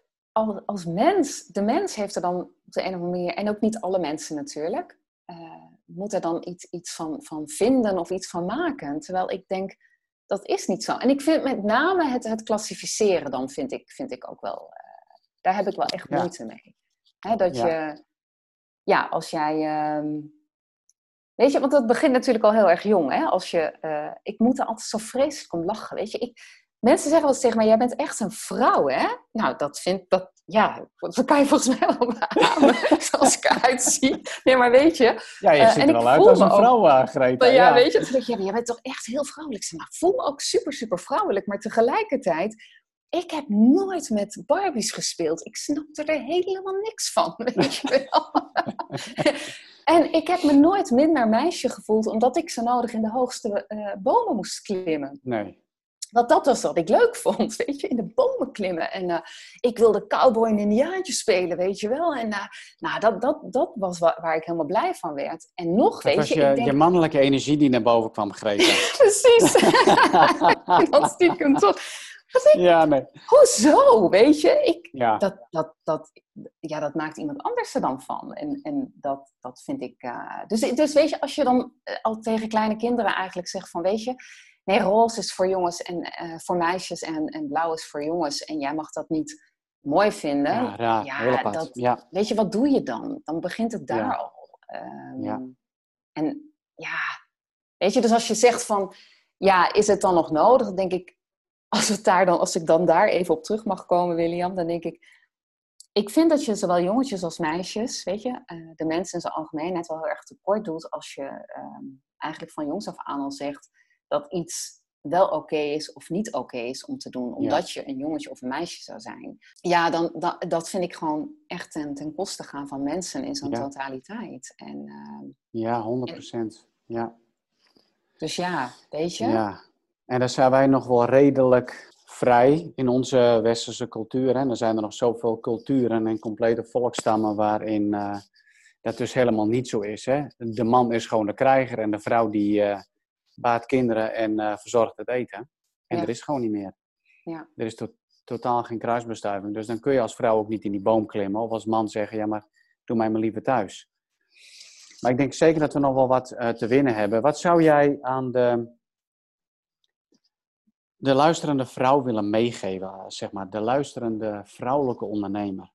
als mens, de mens heeft er dan op de een of andere manier, en ook niet alle mensen natuurlijk, uh, moet er dan iets, iets van, van vinden of iets van maken. Terwijl ik denk, dat is niet zo. En ik vind met name het, het klassificeren dan, vind ik, vind ik ook wel, uh, daar heb ik wel echt moeite mee. Hè, dat je, ja, als jij, uh, weet je, want dat begint natuurlijk al heel erg jong. Hè? Als je, uh, ik moet er altijd zo vreselijk om lachen, weet je. Ik, Mensen zeggen wel eens tegen mij, jij bent echt een vrouw, hè? Nou, dat vind dat, ja, dat kan je volgens mij wel beamen, zoals ik eruit zie. Nee, maar weet je... Ja, je uh, ziet er wel uit als een vrouw, uh, Greta. Ja, ja, weet je, jij bent toch echt heel vrouwelijk. Ik voel me ook super, super vrouwelijk, maar tegelijkertijd... Ik heb nooit met Barbies gespeeld. Ik snapte er helemaal niks van, weet je wel. en ik heb me nooit minder meisje gevoeld, omdat ik zo nodig in de hoogste uh, bomen moest klimmen. Nee. Want dat was wat ik leuk vond, weet je, in de bomen klimmen. En uh, ik wilde cowboy en indiaantje spelen, weet je wel. En uh, nou, dat, dat, dat was waar, waar, ik helemaal blij van werd. En nog, dat weet was je... je, denk... je mannelijke energie die naar boven kwam gegrepen. Precies. dat stiekem toch. Ik, ja, nee. Hoezo, weet je? Ik, ja. dat, dat, dat, ja, dat maakt iemand anders er dan van. En, en dat, dat vind ik... Uh... dus, dus weet je, als je dan al tegen kleine kinderen eigenlijk zegt van, weet je Nee, roze is voor jongens en uh, voor meisjes en, en blauw is voor jongens. En jij mag dat niet mooi vinden. Ja, raar, ja, dat, ja. Weet je, wat doe je dan? Dan begint het daar Ja. al. Ja. En ja, weet je, dus als je zegt van, ja, is het dan nog nodig? Dan denk ik, als, het daar dan, als ik dan daar even op terug mag komen, William, dan denk ik, ik vind dat je zowel jongetjes als meisjes, weet je, eh, de mensen in zijn algemeenheid wel heel erg tekort doet als je ehm, eigenlijk van jongs af aan al zegt dat iets wel oké is of niet oké is om te doen, omdat je een jongetje of een meisje zou zijn. Ja, dan, dan, dat vind ik gewoon echt ten, ten koste gaan van mensen in zo'n Ja. totaliteit. En, ehm, Ja, 100 procent. Ja. dus ja, weet je. ja. En daar zijn wij nog wel redelijk vrij in onze westerse cultuur. Hè. Er zijn er nog zoveel culturen en complete volkstammen waarin eh, dat dus helemaal niet zo is. Hè. De man is gewoon de krijger en de vrouw die eh, baat kinderen en eh, verzorgt het eten. En Ja. er is gewoon niet meer. Ja. Er is to- totaal geen kruisbestuiving. Dus dan kun je als vrouw ook niet in die boom klimmen. Of als man zeggen, ja maar doe mij maar liever thuis. Maar ik denk zeker dat we nog wel wat eh, te winnen hebben. Wat zou jij aan de, de luisterende vrouw willen meegeven? Zeg maar, de luisterende vrouwelijke ondernemer.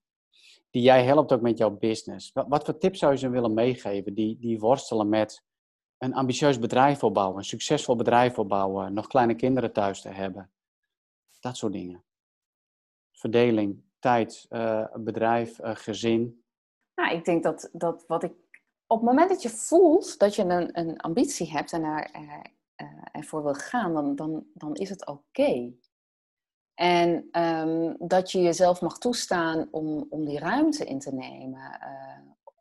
Die jij helpt ook met jouw business. Wat, wat voor tips zou je ze willen meegeven? Die, die worstelen met een ambitieus bedrijf opbouwen. Een succesvol bedrijf opbouwen. Nog kleine kinderen thuis te hebben. Dat soort dingen. Verdeling, tijd, eh, bedrijf, eh, gezin. Nou, ik denk dat, dat wat ik. Op het moment dat je voelt dat je een, een ambitie hebt en daar, eh, eh, ervoor wil gaan, dan, dan, dan is het oké. En ehm, dat je jezelf mag toestaan om, om die ruimte in te nemen.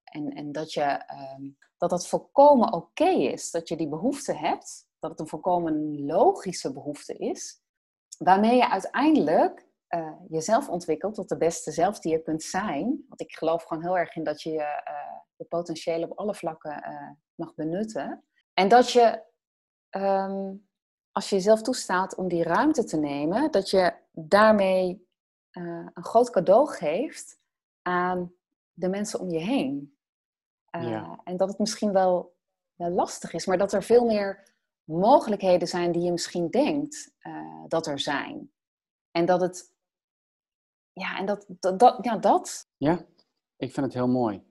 En, en dat, je, ehm, dat dat volkomen oké is. Dat je die behoefte hebt. Dat het een volkomen logische behoefte is. Waarmee je uiteindelijk eh, jezelf ontwikkelt tot de beste zelf die je kunt zijn. Want ik geloof gewoon heel erg in dat je je, eh, je potentieel op alle vlakken eh, mag benutten. En dat je, ehm, als je jezelf toestaat om die ruimte te nemen, dat je daarmee een groot cadeau geeft aan de mensen om je heen. Eh, Ja. En dat het misschien wel, wel lastig is, maar dat er veel meer mogelijkheden zijn die je misschien denkt eh, dat er zijn. En dat het. Ja, en dat, dat, dat, ja, dat. Ja, ik vind het heel mooi.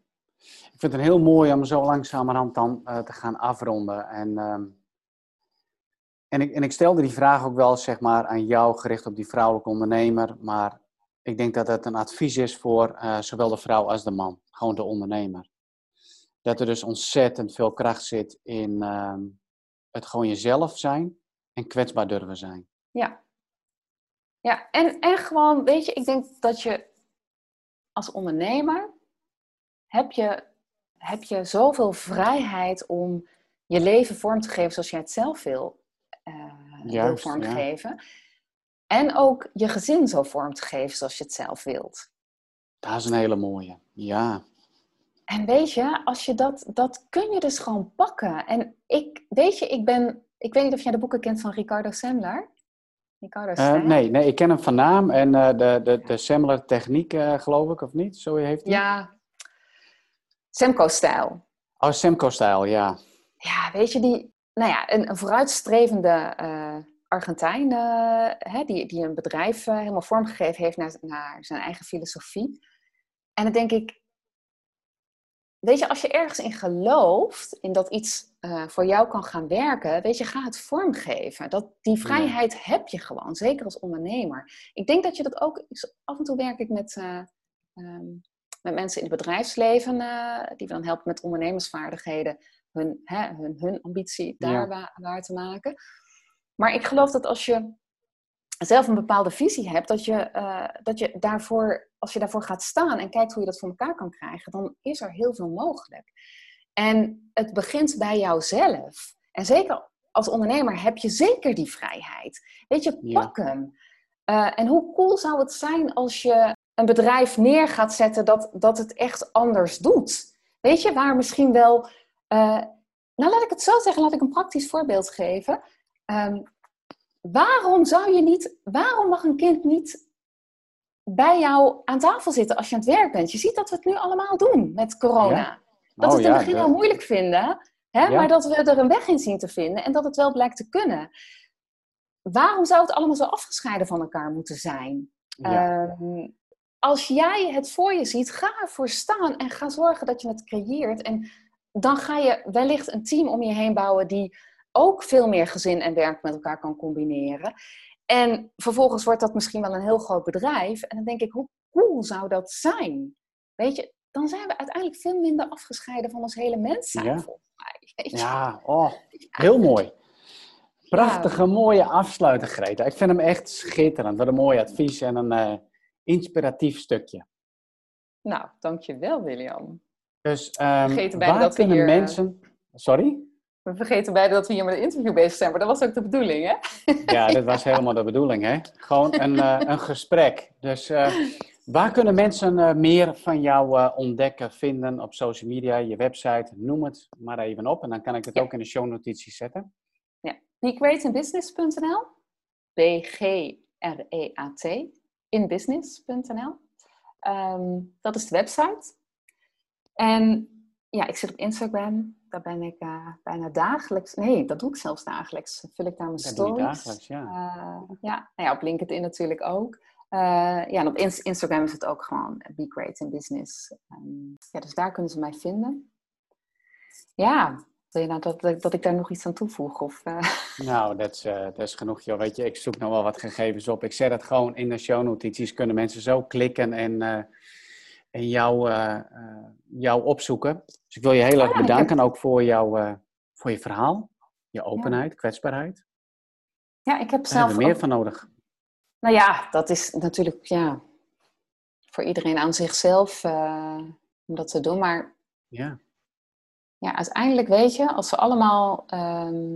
Ik vind het heel mooi om zo langzamerhand dan eh, te gaan afronden. En, ehm, en, ik, en ik stelde die vraag ook wel zeg maar, aan jou, gericht op die vrouwelijke ondernemer. Maar ik denk dat het een advies is voor zowel de vrouw als de man. Gewoon de ondernemer. Dat er dus ontzettend veel kracht zit in ehm, het gewoon jezelf zijn en kwetsbaar durven zijn. Ja. Ja, en, en gewoon, weet je, ik denk dat je als ondernemer heb je, heb je zoveel vrijheid om je leven vorm te geven zoals jij het zelf wil, eh, wil vormgeven. En ook je gezin zo vorm te geven zoals je het zelf wilt. Dat is een hele mooie. Ja, En weet je, als je dat, dat kun je dus gewoon pakken. En ik, weet je, ik ben, ik weet niet of jij de boeken kent van Ricardo Semler. Ricardo Stijl? nee, nee, ik ken hem van naam en eh, de, de, de Semler techniek, eh, geloof ik, of niet? Zo heeft hij? Ja, Semco-stijl. Oh, Semco-stijl, ja. Ja, weet je, die, nou ja, een, een vooruitstrevende Argentijn, hè, die, die een bedrijf helemaal vormgegeven heeft naar, naar zijn eigen filosofie. En dan denk ik, weet je, als je ergens in gelooft, in dat iets eh, voor jou kan gaan werken, weet je, ga het vormgeven. Dat, die vrijheid heb je gewoon, zeker als ondernemer. Ik denk dat je dat ook, af en toe werk ik met, eh, ehm, met mensen in het bedrijfsleven, eh, die we dan helpen met ondernemersvaardigheden, hun, hè, hun, hun ambitie daar Ja. waar, waar te maken. Maar ik geloof dat als je zelf een bepaalde visie hebt, dat je, dat je daarvoor, als je daarvoor gaat staan en kijkt hoe je dat voor elkaar kan krijgen, dan is er heel veel mogelijk. En het begint bij jouzelf. En zeker als ondernemer heb je zeker die vrijheid. Weet je, Ja. pak hem. Eh, en hoe cool zou het zijn als je een bedrijf neer gaat zetten dat, dat het echt anders doet? Weet je, waar misschien wel. eh, nou, laat ik het zo zeggen, laat ik een praktisch voorbeeld geven. Ehm, waarom zou je niet, waarom mag een kind niet bij jou aan tafel zitten als je aan het werk bent? Je ziet dat we het nu allemaal doen met corona. Ja. Dat we Oh, het in ja, het begin heel moeilijk vinden, hè, Ja. maar dat we er een weg in zien te vinden en dat het wel blijkt te kunnen. Waarom zou het allemaal zo afgescheiden van elkaar moeten zijn? Ja. Ehm, als jij het voor je ziet, ga ervoor staan en ga zorgen dat je het creëert. En dan ga je wellicht een team om je heen bouwen die ook veel meer gezin en werk met elkaar kan combineren. En vervolgens wordt dat misschien wel een heel groot bedrijf. En dan denk ik, hoe cool zou dat zijn? Weet je, dan zijn we uiteindelijk veel minder afgescheiden van ons hele mens zijn, Ja. volgens mij. Ja, oh, heel mooi. Prachtige, mooie afsluiter, Greta. Ik vind hem echt schitterend. Wat een mooi advies en een eh, inspiratief stukje. Nou, dankjewel William. Dus bijna waar dat kunnen hier, eh, mensen... Sorry? We vergeten beide dat we hier met een interview bezig zijn, maar dat was ook de bedoeling, hè? Ja, dit was helemaal de bedoeling, hè? Gewoon een, eh, een gesprek. Dus eh, waar kunnen mensen eh, meer van jou ontdekken, vinden op social media, je website? Noem het maar even op en dan kan ik het Ja. ook in de shownotities zetten. BeGreatInBusiness.nl B-G-R-E-A-T inbusiness.nl Ehm, Dat is de website. En ja, ik zit op Instagram. Daar ben ik eh, bijna dagelijks... Nee, dat doe ik zelfs dagelijks. Vul ik daar mijn stories. dagelijks, ja. Eh, ja, nou ja, op LinkedIn natuurlijk ook. Eh, ja, en op Ins- Instagram is het ook gewoon Be Great in Business. Ehm, ja, dus daar kunnen ze mij vinden. Ja, wil je nou dat, dat, ik daar nog iets aan toevoeg? Of, Nou, dat is, dat is genoeg, joh. Weet je, ik zoek nog wel wat gegevens op. Ik zet het gewoon in de shownotities. Kunnen mensen zo klikken en, en jou, eh, eh, jou opzoeken. Dus ik wil je heel erg Oh ja, ik bedanken ook voor, jou, eh, voor je verhaal. Je openheid, kwetsbaarheid. ja, ik heb Daar zelf hebben we meer ook- van nodig. Nou ja, dat is natuurlijk ja, voor iedereen aan zichzelf om dat te doen. Maar Ja, ja, uiteindelijk weet je, als ze allemaal... ehm,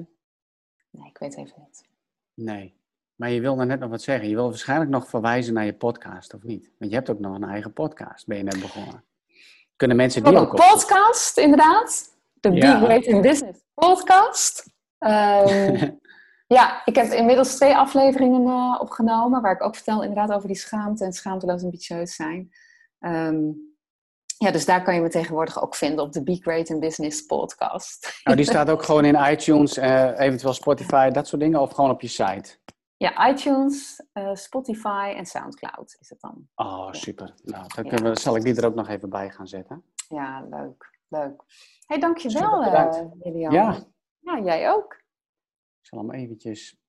nee, ik weet even niet. nee. Maar je wilde net nog wat zeggen. Je wil waarschijnlijk nog verwijzen naar je podcast, of niet? Want je hebt ook nog een eigen podcast, ben je net begonnen. Kunnen mensen die ook een podcast, inderdaad. De Ja. Be Great in Business podcast. Ehm, ja, ik heb inmiddels twee afleveringen eh, opgenomen. Waar ik ook vertel inderdaad over die schaamte en schaamteloos ambitieus zijn. Ehm, ja, dus daar kan je me tegenwoordig ook vinden op de Be Great in Business podcast. Nou, die staat ook gewoon in iTunes, eh, eventueel Spotify, dat soort dingen, of gewoon op je site. Ja, iTunes, eh, Spotify en Soundcloud is het dan. Oh, super. Nou, dan Ja. kunnen we, zal ik die er ook nog even bij gaan zetten. Ja, leuk. Leuk. hey, dankjewel bedankt. eh Lilian. Ja. Ja, jij ook. Ik zal hem eventjes